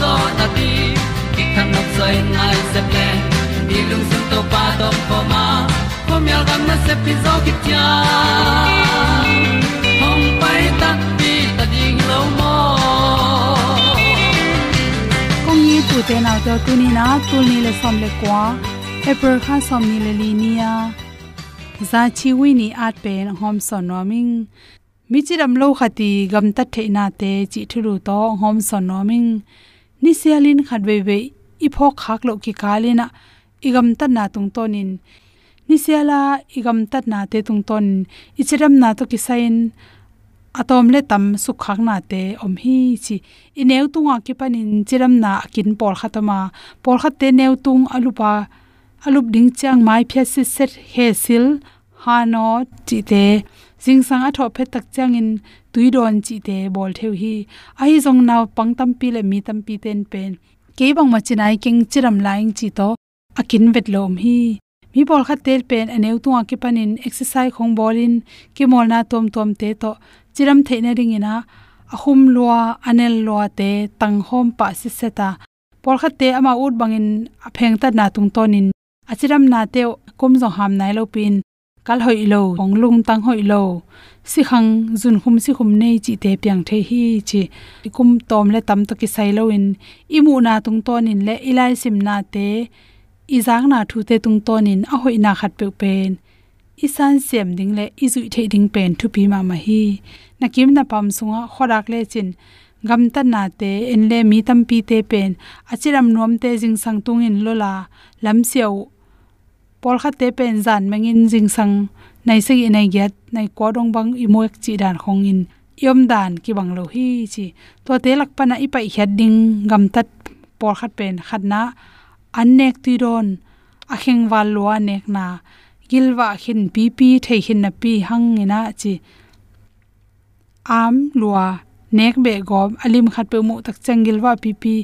zo na ti ki kan nok sai nai se ple ni lung sun to pa to pa ma. Ko myal gam na se pi zo ki tia hom pai ta ti ta ding lo mo kong ni tu te na to tu ni na tu ni le som le kwa apple kha som ni le li ni ya za chi wi ni at pen hom son no ming mi chi ram lo khati gam ta the na te chi thuru to hom son no ming ni sialin khat ve ve i pho khak lo ki kalina, igam ta na tung tonin. Ni siala igam ta na te tung ton ichiram na to ki sain, atom le tam su khak na te om hi chi. I neu tunga ki panin, chiram na kin por khatama por khat te neu tung alupa, alup ding chang mai phya si set he sil, ha no chi te. Jing sang a tho phe tak chang in tui don chi te bol theu hi ai jong naw pang tam pi le mi tam pi ten pen ke bang ma chinai king chiram laing chi to akin vet lom hi mi bol kha tel pen aneu tu ki panin exercise khong bolin ki mol na tom tom te to chiram theina ring ina ahum lua anel lua te tang hom pa si seta por kha te ama ut bangin apheng ta na tung tonin achiram na te kum zo ham nai lo pin kal hoi lo, ong lung tang hoi lo. Si khang jun khum si khum nei chi te piang the hi chi kum tom le tam to ki sai lo in. Imu na tung ton in le ilai sim na te. Izang na thu te tung ton in a hoi na khat pe pen. Isan sem ding le izui the ding pen thu pi ma ma hi. Na kim na pam sunga khorak le chin. Gam ta na te en le mi tam pi te pen. Achiram nom te jing sang tung in lola lam siau pol kha te pen zan mengin jing sang nai se gi nai get nai ko dong bang i moek chi dan khong in yom dan ki bang lo hi chi. To te lak pa na i pai hiat ding gam tat pol khat pen khat na. An nek ti don, a kheng wal lo nek na. Gilwa khin pi pi thei khin na pi hang ina chi. Am lua nek be gom alim khat pe mu tak changil wa pi pi,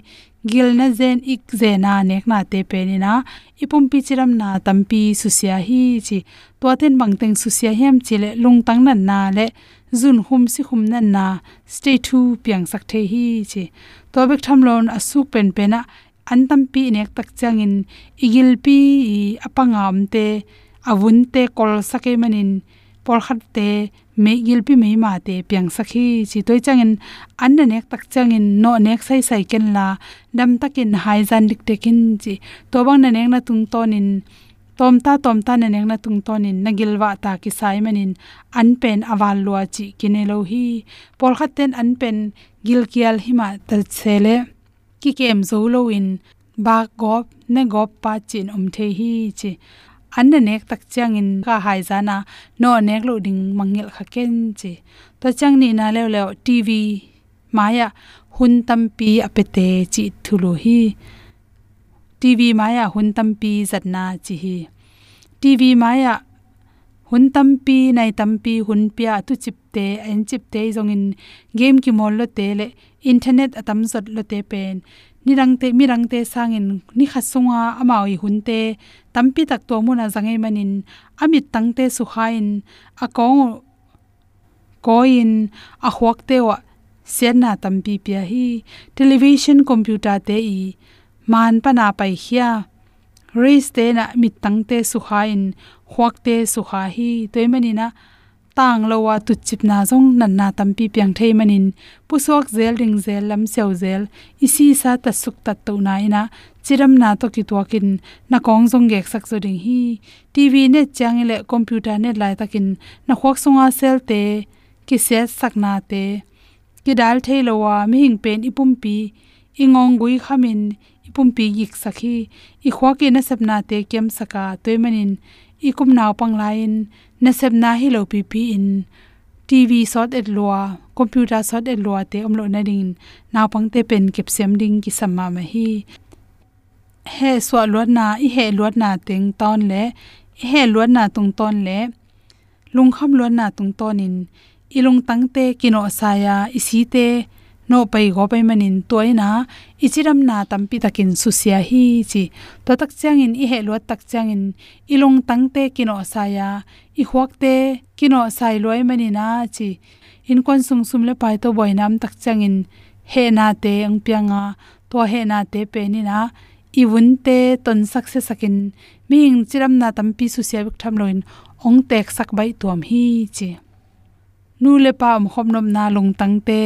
gil na zen ik zena nek na te pe ni na. Ipum pi chiram na tampi susia hi chi. To ten bang teng susia hem chile lung tang nan na le zun hum si hum nan na. Stay to piang sak the hi chi. To bek tham lon asuk pen pe na. An tampi nek tak changin igil pi apangam te, avun te kol sake manin por khat te me gil pi me ma te piang sakhi chi toy changin, an na nek tak changin, no nek sai sai ken la, dam takin hai zan dik tekin chi, to bang na nek na tung tonin tom ta tom ta na nek na tung tonin na gilwa ta ki sai manin an pen awal lo chi kinelo hi por khat ten an pen gil kial hima ta chele, ki kem zo lo in ba gop ne gop pa chin om the hi chi an na nek tak chang in ka hai zana, no nek lo ding mangil kha ken chi. To chang ni na le le tv maya, hun tam pi apete chi thulo hi. Tv maya, hun tam pi zatna chi hi. Tv maya, hun tam pi, nai tam pi, hun pia tu chip te, en chip te jong in game ki mol lo te le, internet atam zot lo te pen. Ni rang te, mi rang te sangin ni khasunga amawi hunte tampi tak to muna zangai manin. Amit tangte su khain a kong koin a huak te wa sian na tampi pia hi television computer te i. Man pa na pai khia race te na mit tangte su khain huak te su kha hi toimani na tang lowa tu chip na jong nan na tampi piang thei manin. Pusok zel, ring zel, lam seu zel. Isi sa ta suk tat to na ina. Chiram na to ki to kin na kong jong gek sak so ding hi. Tv ne chang le computer ne lai takin na khok songa sel te. Ki se sak na te. Ki dal thei lowa mi hing pen ipum pi. Ingong gui khamin ipum pi gik sakhi i khwaki na sapna te kem saka toimanin ikum naw pang lain na sep na hi lo pi pi in tv sot et lua, computer sot et lua te om lo na ding naw pang te pen kep sem ding ki samma ma hi. He swa luat na, i he luat na teng ton le he luat na tung ton le. Lung kham luat na tung ton in, i lung tang te kino sa ya, i si te, no pai go pai manin toina ichiram na tampi takin susia hi chi. To tak chang in, i he lo tak chang in ilong tangte kino saya i huak te kino sai loi manina chi. In kon sung sum le pai to boinam tak chang in he na te ang pianga to he na te pe ni na. I wun te ton sak se sakin ming chiram na tampi susia bik tham loin, ong tek sak bai tuam hi chi. Nu le pa om khom nom na lung tangte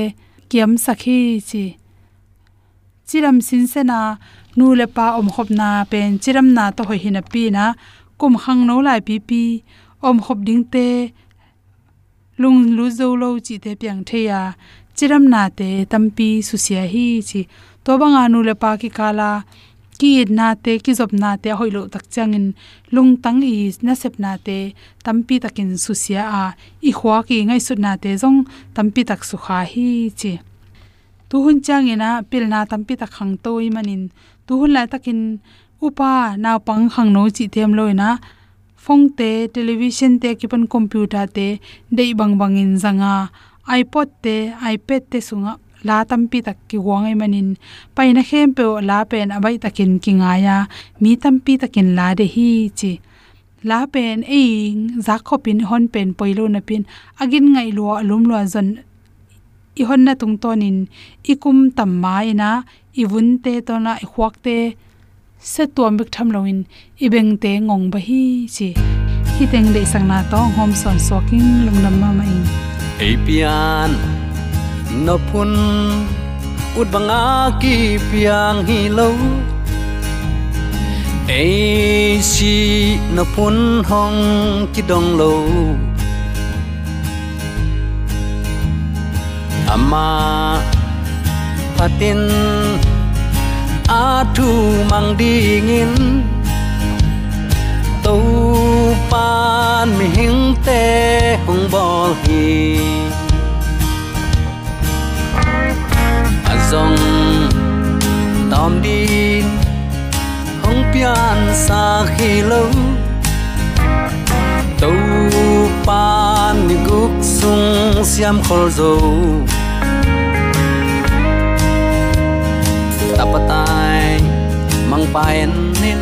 kiam sakhi chi. Chiram sin se na, nu le pa om khop na pen chiram na to hoi hina pi na. Kum khang no lai pi pi om khop ding te, lung lu zo lo chi te piang the ya, chiram na te tampi susia hi chi, to banga nu le pa ki kala ki na te, ki job na te hoilo tak changin lung tang i na sep na te tampi takin susia a, i khwa ki ngai su na te jong tampi tak su kha hi chi. Tu hun chang ina pil na tampi tak khang toi manin tu hun la takin upa na pang khang no chi them loina phong te television te kipan computer te, dei bang bang in zanga, ipod te, ipad te sunga, la tampi tak ki wangai manin. Paina hem pe la pen abai takin kingaya mi tampi takin la de hi chi. La pen e zakhopin hon pen, poilo na pin, agin ngai lo alum lo zon. I hon na tung tonin ikum tam mai na i vun te to na i huak te se tuam bik tham loin ibeng te ngong ba hi chi hi teng de sang na to hom son soking lungnam ma mai apian no phun ut banga ki piang hi lo ai si no phun hong ki dong lo ama patin a mang dingin tu pan mi hing te hung bol hi azong à tom din hung pian sa khi lo tu pan mi guk sung siam khol zo mang paen nin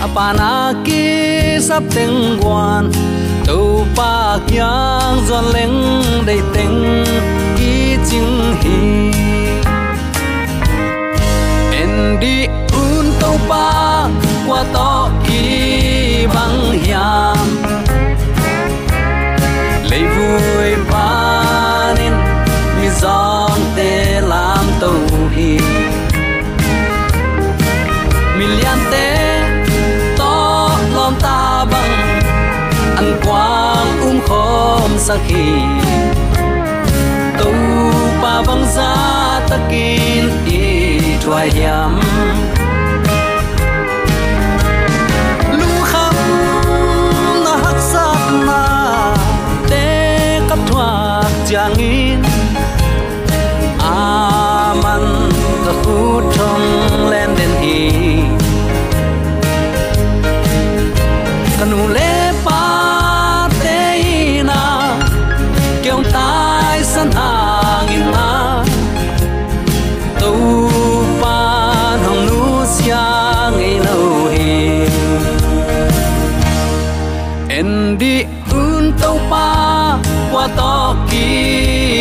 apana ki sắp tiếng quan tu pa kyang zon leng dei teng ki ching hi en un tàu pa qua to ki bang hiam. Khom sakhi tu pa bang za takin i thwai yam lu kham na hak sak na te kap thwa chang in aman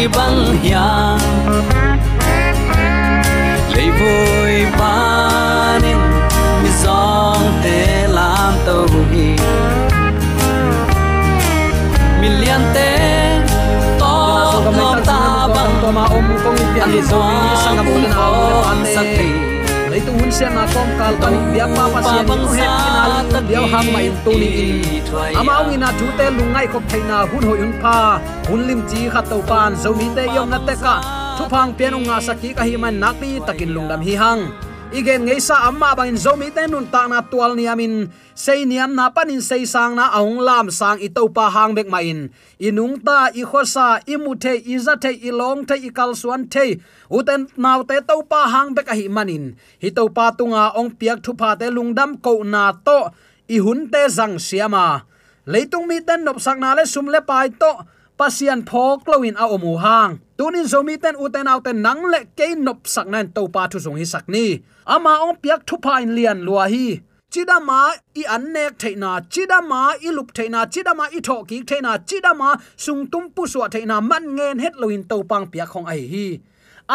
bang hiang lấy vui ba nên mi giong te lam tàu hi million te to lom ta bang to ma om kong i pian an ni zong sang am bulan ko au an sakhi lấy tung hun sen na kom kal to bia pa pa sian ku het ina lu diao ham mai tu ni in ama ong ina thu te lungai khop theina hun hoi un pha. Hun lim chi khat to pan zo mi te yom na te ka thu phang pian ong nga saki ka hi man nak pi takin lungdam hi hang igen ngei sa amma bangin zomi te nun ta na tual ni amin. Sei niam na panin sei sang na aung lam sang i pa hang bek main in. Inung ta i khosa i mu the, i za the, i long the, i kal suan the. Uten naw te to pa hang bek a hi manin hi to pa tunga ong piak thu pha te lungdam ko na to. I hun te zang siama. Leitung mi ten nop sang na le sum le pai to pasian phok loin a omu hang. Tunin zomi ten uten auten nang le ke nop sak nan to pa thu sung hi sak ni. Ama ong piak thu pa in lian lua hi. Chidama i annek theina chidama i lup theina chidama i tho ki theina chidama sung tum pu suwa theina man ngen het loin to pang piak khong ai hi.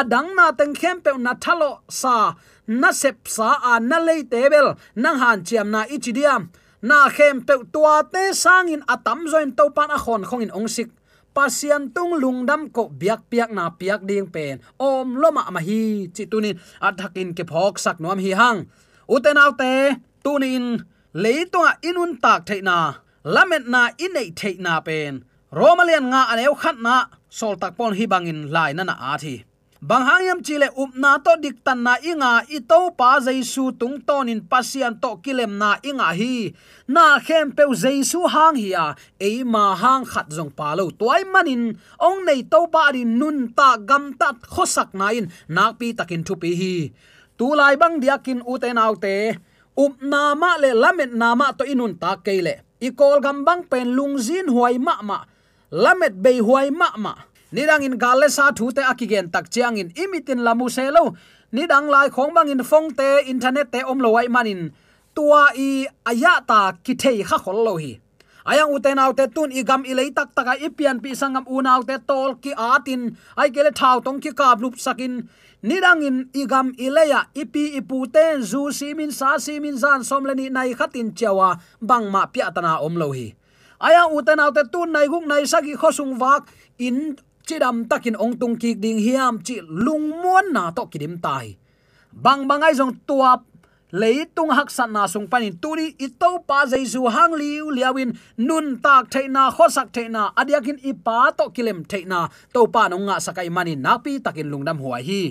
Adang na teng khem pe na thalo sa, na sep sa a na le tebel nang han chiam na ichidiam na khem pe tua te sangin atam join to pan a khon khong in ong sik pasian tung lungdam ko biak piak na piak ding pen. Om loma ma hi, chi tunin. Athakin ke phok sak nom hi hang. Uten alte, tunin. Leitonga inun tak theina lamet na inei theina pen. Romalian nga aneu khat na. Sol tak pon hi bangin lai na na a thi bang yam chile up na to dik tan na inga i to pa jaisu tung tonin pasian to kilem na inga hi. Na khem pe jaisu hang hi a e ma hang khat jong pa lo toy manin. Ong nei to pa ri nun ta gam tat khosak na in nak pi takin thu pi hi. Tu lai bang diakin u te nau te. Up na ma le lamet na ma to inun ta keile. I kol gam bang pen lungzin huai ma ma. Lamet bei huai ma ma nidang in galle sa thu te akigen tak chiang in imitin lamu selo nidang lai khong bang in phong te internet te om lo wai manin. Tua i aya ta ki thei kha khol lo hi. Ayang uten autte tun igam ilei tak taka ipian pi sangam unau te tol ki atin. Ai kele thau tong ki kap lup sakin. Nidangin igam ileya ipi iputen zu simin sa simin zan somleni nai khatin chawa bangma pya tana om lo hi. Aya uten autte tun nai guk nai sagi khosung wak in chidam takin ong tung ki ding hiam chi lung muan na to kidim tai. Bang bangai jong tuap leitung hak san na sung panin turi ito pa jaisu hang liu liawin, nun tak theina khosak theina adiakin ipa to kilem theina to pa no nga sakai mani napi takin lungdam huai hi.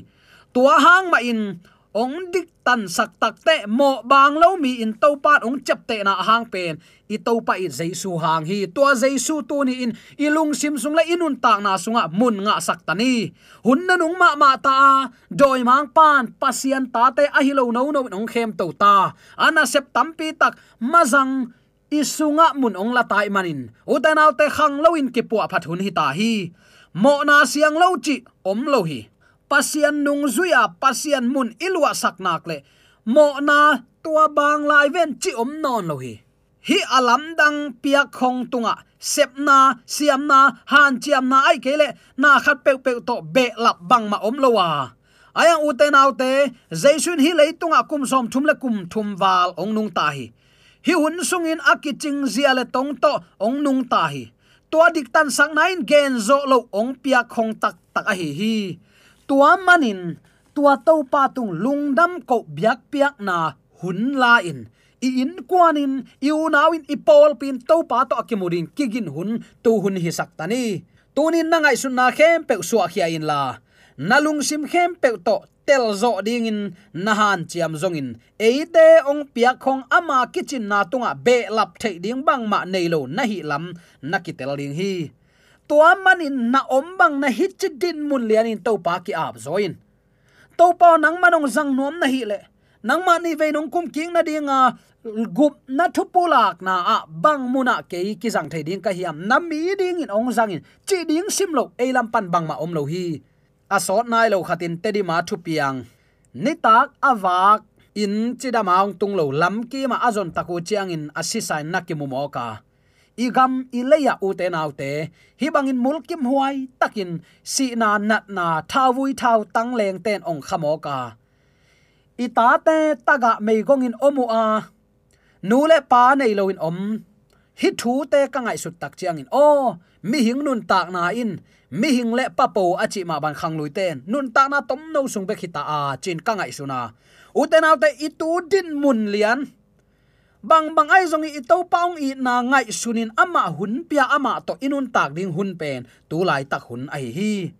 Tua hang ma in ong dik tan sak tak te, mo bang lo mi in to pat ong chap te na hang pen. I to pa i jaisu hang hi. To jaisu tu ni in ilung sim sung la inun tak na sunga, mun nga sak tani hun na nung ma ma ta, doi mang pan, pasian ta te, a hi lo no no ong khem to ta. Ana sep tampi tak mazang isunga mun ong la tai manin. Utanau te khang lo in ki pu phat hun hi ta hi. Mo na siang lo chi, om lo hi pasian nung zuya, pasian mun ilwa saknak le. Mo na tua bang lai ven chi om non lo hi. Hi alam dang pia khong tunga. Sep na, siam na, han chiam na ai kele na khat pe pe to be lap bang ma om lo wa. Ayang ute nau te jaisun hi leitunga kum som thum le kum thum wal ong nung ta hi. Hi hun sungin akiching zia le tong to ong nung ta hi. Tua dik tan sang nain gen zo lo ong pia khong tak tak a hi hi tua manin tua to pa tung lungdam ko biak piak na hun la in. I in kwanin iu nawin ipol pin to pa to akimurin kigin hun tu hun hi saktani tunin na ngai sun na khem pe suwa khia in la. Nalung sim khem pe to tel zo ding in nahan chiam zong in. Eite ong piak khong ama kitchen na tunga be lap thei ding bang ma nei lo na hi lam, na ki tel ding hi tua manin na ombang na hitchi din mun lian in to pa ki ap zoin. To pa nang manong zang nuam na hi le. Nang ma ni ve nong kum king na dinga ah, gup na thupulak na a bang muna ke ki jang thai ding ka hiam. Na mi ding in ong zang in. Chi ding sim lo e lam pan bang ma om lo hi. A sot nai lo khatin te di ma thu piang. Ni tak awak in chi da maung tung lo lam ki ma azon taku chiang in asisa na ki mu mo ka igam ileya ute naute hi bangin mulkim huai, takin si na nat na thawui thaw tang leng ten ong khamo ka. Ita te taga mei in omu a. Nule pa nei loin om. Hi thu te ka ngai sut tak chiang in o, mi hing nun tak na in. Mi hing le pa po achi ma ban khang lui ten. Nun tak na tom no sung be khita a. Chin ka ngai suna uten autte itu din mun lian bang bang ai zongi i to paung i na ngai sunin ama hun pia ama to inun tak ding hun pen. Tu lai tak hun ai hi.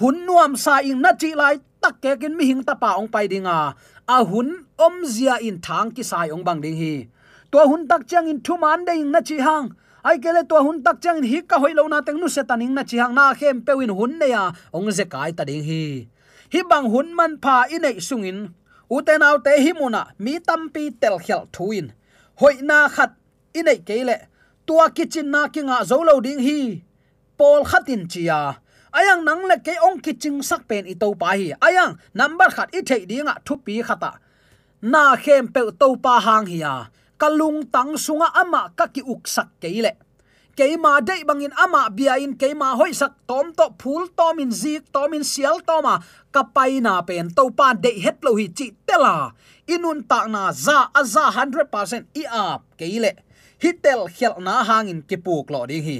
Hun nuam sa ing na chi lai tak ke kin mi hing ta pa ong pai dinga. A hun om zia in thang ki sai ong bang ding hi. To hun tak chang in thu man ing na chi hang. Ai kele to hun tak chang hi ka hoilo na teng nu se taning na chi hang na khem pewin hun ne ya. Ong ze kai ta ding hi. Hi bang hun man pha inei sungin uten autte himuna mi tampi tel khel thuin hoi na khat inei kele tua kitchen na kinga zolo ding hi. Pol khatin chia à, ayang nang le ke ong kitchen sak pen i to pa hi. Ayang number khat i thei dinga thu pi khata na khem pe to pa hang hi à, ya kalung tang sunga ama ka ki uk sak keile keima dei bangin ama bia in keima hoi sak. Tom to phul, tom in zik, tom in sial toma kapai na pen. To pa dei het lo hi chi tela inun ta na za aza 100% i ap keile. Hitel khel na hangin ki puk lo ding hi.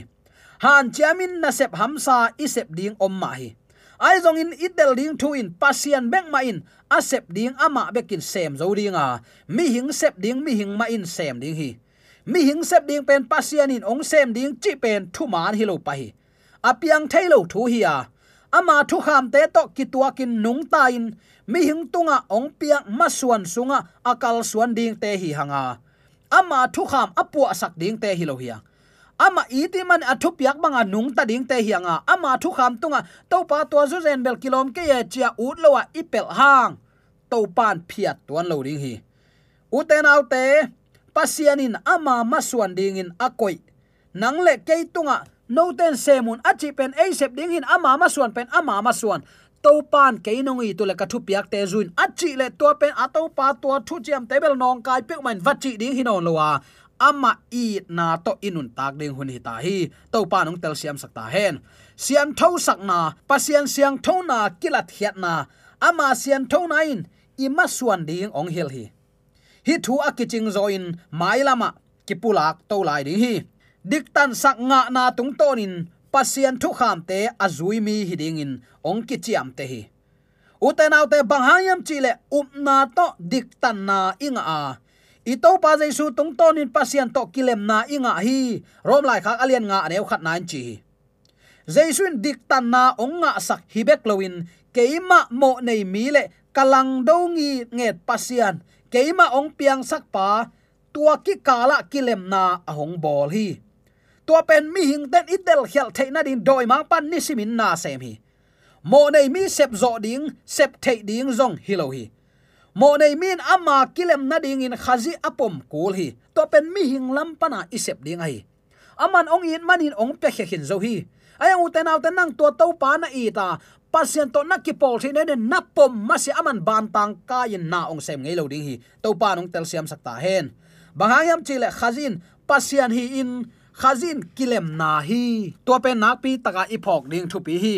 Han chamin na sep hamsa i sep ding om ma hi. Ai zong in idel ding thu in pasian bek ma in, a sep ding ama bekin sem zo ding a. Mi hing sep ding, mi hing ma in sem ding hi mi hing sep ding pen pasian in ong sem ding chi pen thu man hi lo pa hi. Apiang thailo thu hi a. Ama thu kham te to ki tua kin nung ta in. Mi hing tunga ong piang masuan sunga akal suan ding te hi hanga. Ama thu kham apua sak ding te hi lo hi ama iti man athu piak banga nung ta ding te hianga ama thu kham tunga to pa to zu zen bel kilom ke ye chia ut lowa ipel hang. To pan phiat tuan lo ding hi. Uten autte pasianin ama masuan dingin akoi. Nang le ke tunga no ten semun achi pen ei dingin ama masuan pen ama masuan. To pan ke nong to le ka thu piak te zuin. Achi le to pen ato pa to thu chiam tebel nong kai pek man vachi ding hinon lowa ama i na to inun tak ding hun hi ta hi. To pa nong tel siam sakta hen. Siam tho sak na, pasian siang tho na kilat hiat na. Ama sian tho na in ima suan ding ong hil hi hi thu akiching zo in, mai lama kipulak to lai ding hi. Diktan sak nga na tung tonin pasien thu kham te azui mi hiding in, ong ki chiam te hi. Uten te banghayam chile upna to diktan na inga a. Ito pa jaisu tung tonin pasien to kilem na inga hi, rom lai khak alian nga aneu khat nan chi jaisu diktan na ong nga sak hibek lowin keima mo nei mi le kalang dongi nget pasian. Keima ong piang sak pa, tua ki kala kilem na ahong bol hi. Tua pen mi hing ten itel khel theina din doi mang pan ni simin na sem hi. Mo nei mi sep zo ding, sep thei ding zong hilo hi. Mo nei min ama kilem na ding in khazi apom kul hi. To pen mi hing lam pana isep ding ai aman ong in manin ong pe khe hin zo hi. Ayang uten auten nang to to pa na i ta pasien to na ki pol thi ne na pom ma si aman ban tang ka yin na ong sem ngei lo ding hi. To pa nong tel siam sakta hen. Bangayam chile khazin pasien hi in, khazin kilem na hi. To pe nak pi taka ipok ding thu pi hi.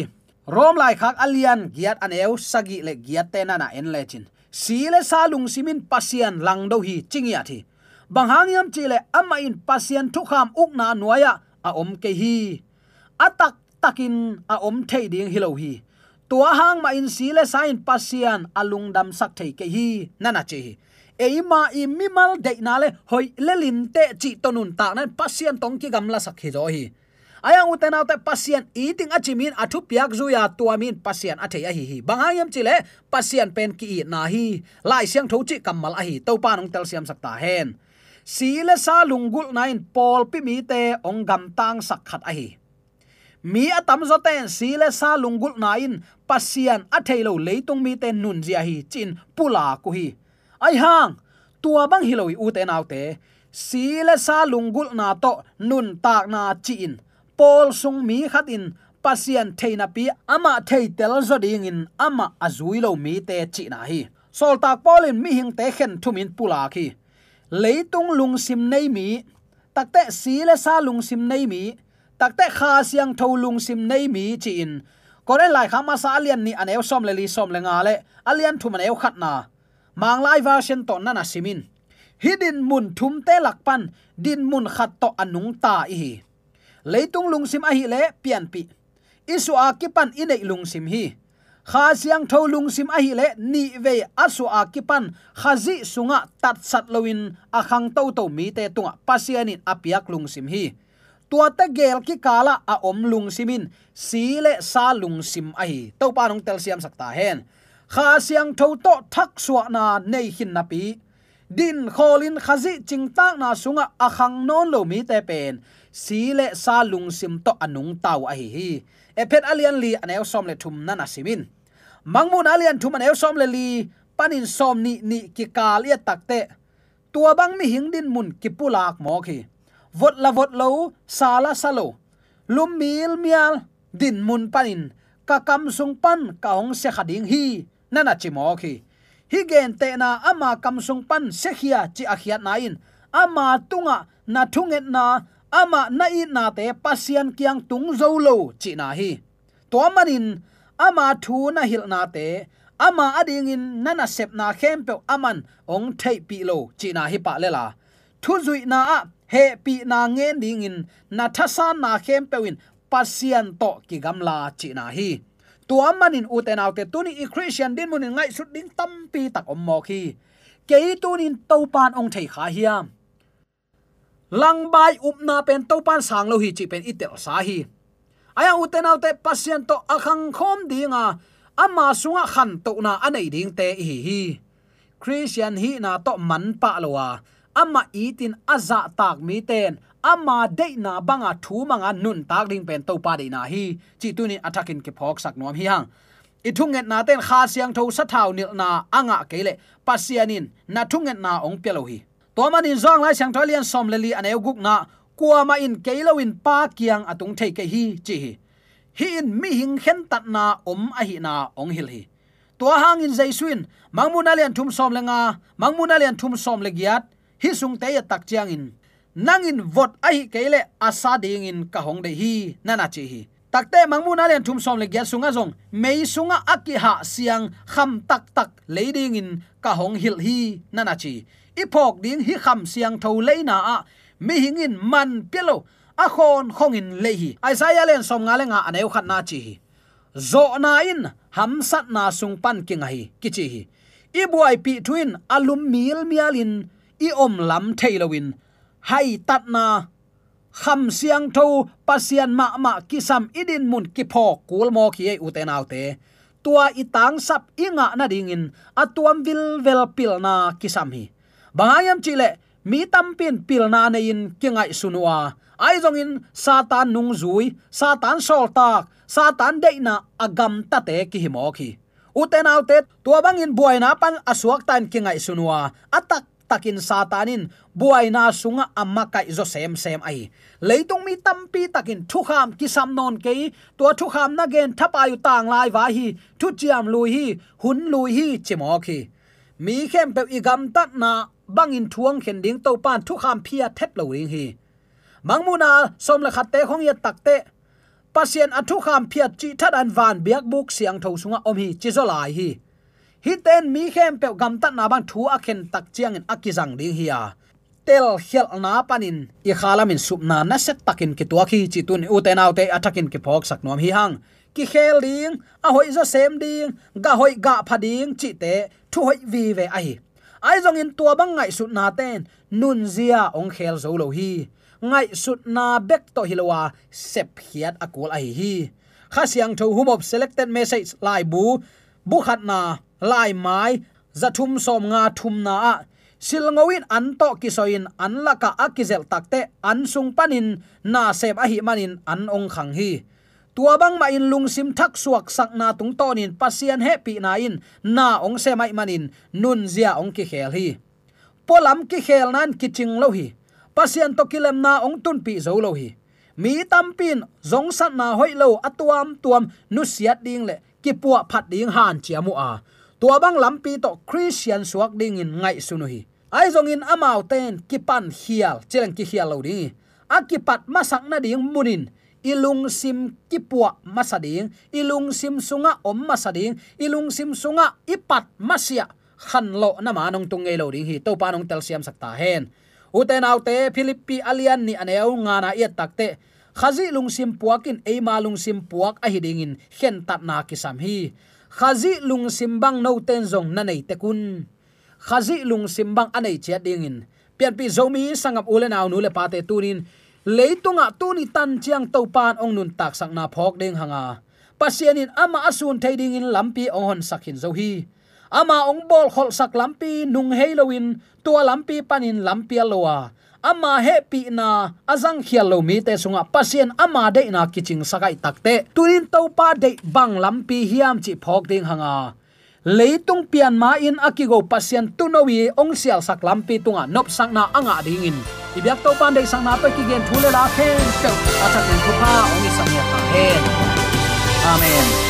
Rom lai khak alian giat aneu sagi le giat te na na en lechin si le sa lung simin pasien lang do hi chingya thi. Banghang chile ama in pasien thu kham uk na nuaya, a om ke hi. Atak takin a om thei ding hilo hi tua hang ma in sile le in pasian alung dam sak thei ke hi nana che hi eima i mimal de na le, hoi lelin te chi tonun ta nan pasian tong ki gamla sak hi zo hi. Aya uten te pasian eating achimin athu piak zuya tuamin pasien athe a hi hi. Bangayam chile pasian pen ki na hi. Lai siang tho chi kamal a hi to pa nong tel siam sakta hen. Sile sa lungul nain pol pi mi te ong gam tang sak khat a hi mi atam zo ten sile sa lungul nain pasian athelo leitung mi ten nun zia hi chin pula ku hi. Ai hang tua bang hiloi u te nau te. Sile sa lungul na to nun tak na in, pol sung mi khat in. Pasian theina pi ama thei tel zo ding in. Ama azuilo mi te chi na hi. Sol tak polin mi hing te khen thumin pula khi. Leitung lung sim nei mi. Takte si le sa lung sim nei mi takte kha siang tholung sim nei mi chi in. Kore lai khama sa alian ni anew som le li som le nga le. Alian thum anew khat na. Mang lai version to na na simin hidin mun thum te lakpan din mun khat to anung ta hi. Leitung lungsim a hi le, pian pi. Isu a kipan inei lungsim hi. Kha siang tho lungsim a hi le, ni ve asu a kipan khazi sunga tat sat loin a khang to to mi te tunga pasianin apiak lungsim hi tua ta gel ki kala a om lung simin. Si le sa lung sim ai to pa nong tel siam sakta hen. Kha siang tho to thak suwa na nei hin na pi. Din kholin khazi chingtak na sunga akhang non lo mi te pen. Si le sa lung sim to anung tau a hi. E hi ephet alian li anel som le thum na na simin. Mangmun alian thum anel som le li, panin som ni ni ki kal ya takte tua bang mi hing din mun ki pulak mo khi vot la vot lo sala salo lum mil mial din mun panin ka kam sung pan ka ong se khading hi nana chimo khi hi gen te na ama kam sung pan se khia chi a khiat à, na in ama tunga na thunget na ama na i na te pasian kyang tung zo lo chi na hi. To manin ama thu na hil na te ama ading in nana sep na khem pe aman ong thei pi lo chi na hi pa le la thu zui na a he pi na ngen ding in, na thasan na khem pe win, pasian to ki gamla chi na hi. Tua manin uten autte tuni i christian din munin ngai sut ding tam pi tak om mo khi. Ke tunin to pan ong thei kha hiam lang bai upna pen to pan sang lo hi chi pen itel sa hi. Aya uten autte pasian to akhang khom dinga ama sunga khan to na anei ding te hi hi. Christian hi na to man pa lowa ama itin aza tak mi ten. Ama de na banga thu manga nun tak ding pen to pa de na hi. Chi tu ni attacking ke phok sak nom hi hang. I thunget na ten kha siang tho sa thau nil na anga kele pasianin na thunget na ong pelo hi. To manin zong lai sang tholian som leli ane guk na. Kwa ma in keilowin pa kiang atung thei ke hi chi hi. Hi in mi hing khen tat na om a hi na ong hil hi. To hang in jaisuin mangmun alian thum som lenga mangmun alian thum som legiat hi sung te ya tak chiang in. Nangin vot ai kele asa ding in ka hong de hi nana chi hi. Takte mangmuna len thum som le gya sunga zong. Mei sunga aki ha siang kham tak tak leading in ka hong hil hi nana chi. Ipok ding hi kham siang tho leina a. Mi hingin man pelo a khon khongin lehi isaiah len som nga le nga aneu khat na chi hi. Zo na in ham sat na sung pan king hi kichi hi. I buai pi twin alum mil mialin i om lam thailowin hai tat na kham siang tho pasian ma ma kisam idin mun ki pho kul mo khi uten autte tua itang sap inga na dingin atuam vil vel pil na kisam hi. Bangayam chile mi tampin pil na ne in kingai sunwa ai zong in, satan nung zui, satan sol tak, satan deina agam ta te ki hi mo khi. Uten autte tua bangin buaina pan asuak tan kingai sunwa atak takin satanin buaina sunga amma kai zo sem sem ai. Leitung mi tampi takin thu kham ki sam non ke to thu kham na gen thapayu tang lai wa hi thu chiam lui hi, hun lui hi chemo khi. Mi khem pe igam tat na bangin thuang khen ding to pan thu kham phia thet lo ring hi. Mangmuna som la khatte khong ya takte pasien athu kham phia chi that an van biak buk siang tho sunga om hi chizolai zo lai hi hi ten mi khem pe gam tat na bang thu a khen tak chiang in akizang ding hiya tel khel na panin, i khalamin supna na set takin ki tua khi chi tun u te nau te atakin ki phok sak nom hi hang. Ki khel ding, a hoi zo sem ding, ga hoi ga phading chi te thu hoi vi ve ai ai zong in tua bang ngai sut na ten, nun zia ong khel zo lo hi. Ngai sut na bek to hilowa sep hiat akul ai hi khasiang tho humop selected message lai bu bu khat na lai mai dạ zathum som nga thum na silngowin an to kisoin an laka akizel takte an sung panin na sep a hi manin an ong khang hi. Tua bang ma in lung sim thak suak sak na tung tonin pasian pi na in na ong se mai manin nun zia ong ki khel hi. Polam ki khel nan kiching lo hi. Pasian to kilem na ong tun pi zo lo hi. Mi tampin zong sat na hoi lo atuam tuam nu siat ding le ki puwa phat ding han chiamu a tua bang lampi to christian suak ding in ngai sunu hi. Ai zong in amau ten kipan hial cheleng ki hial lo ding akipat masak na ding munin. Ilung sim kipua masading ilung sim sunga om masading ilung sim sunga ipat masia. Khan lo na manong tung lo ding hi. To panong tel siam sakta hen. Uten autte philippi alian ni aneu nga na ia takte khazi lung sim puakin ei ma lung sim puak a hiding in. Khen tat na ki sam hi khazi lung simbang no ten zong na nei tekun. Khazi lung simbang anei che ding in pian pi zomi sangam ule aw nu le pate tunin. Leitunga tuni tan chiang to pan ong nun tak sak na phok ding hanga. Pasianin ama asun thading in lampi ong hon sakhin zo hi. Ama ong bol khol sak lampi nung heilowin, tua lampi panin lampi aloa ama happy na azang khialo mi te sunga pasien ama de na kiching sakai takte. Turin to pa de bang lampi hiam chi phok ding hanga. Leitung pian ma in akigo pasien tunowi ong sial sak lampi tunga nop sang na anga dingin ibyak to pan dei sang na pe ki gen thule la khen. Pe acha ken thu pa, ong i sang ya ta hen amen.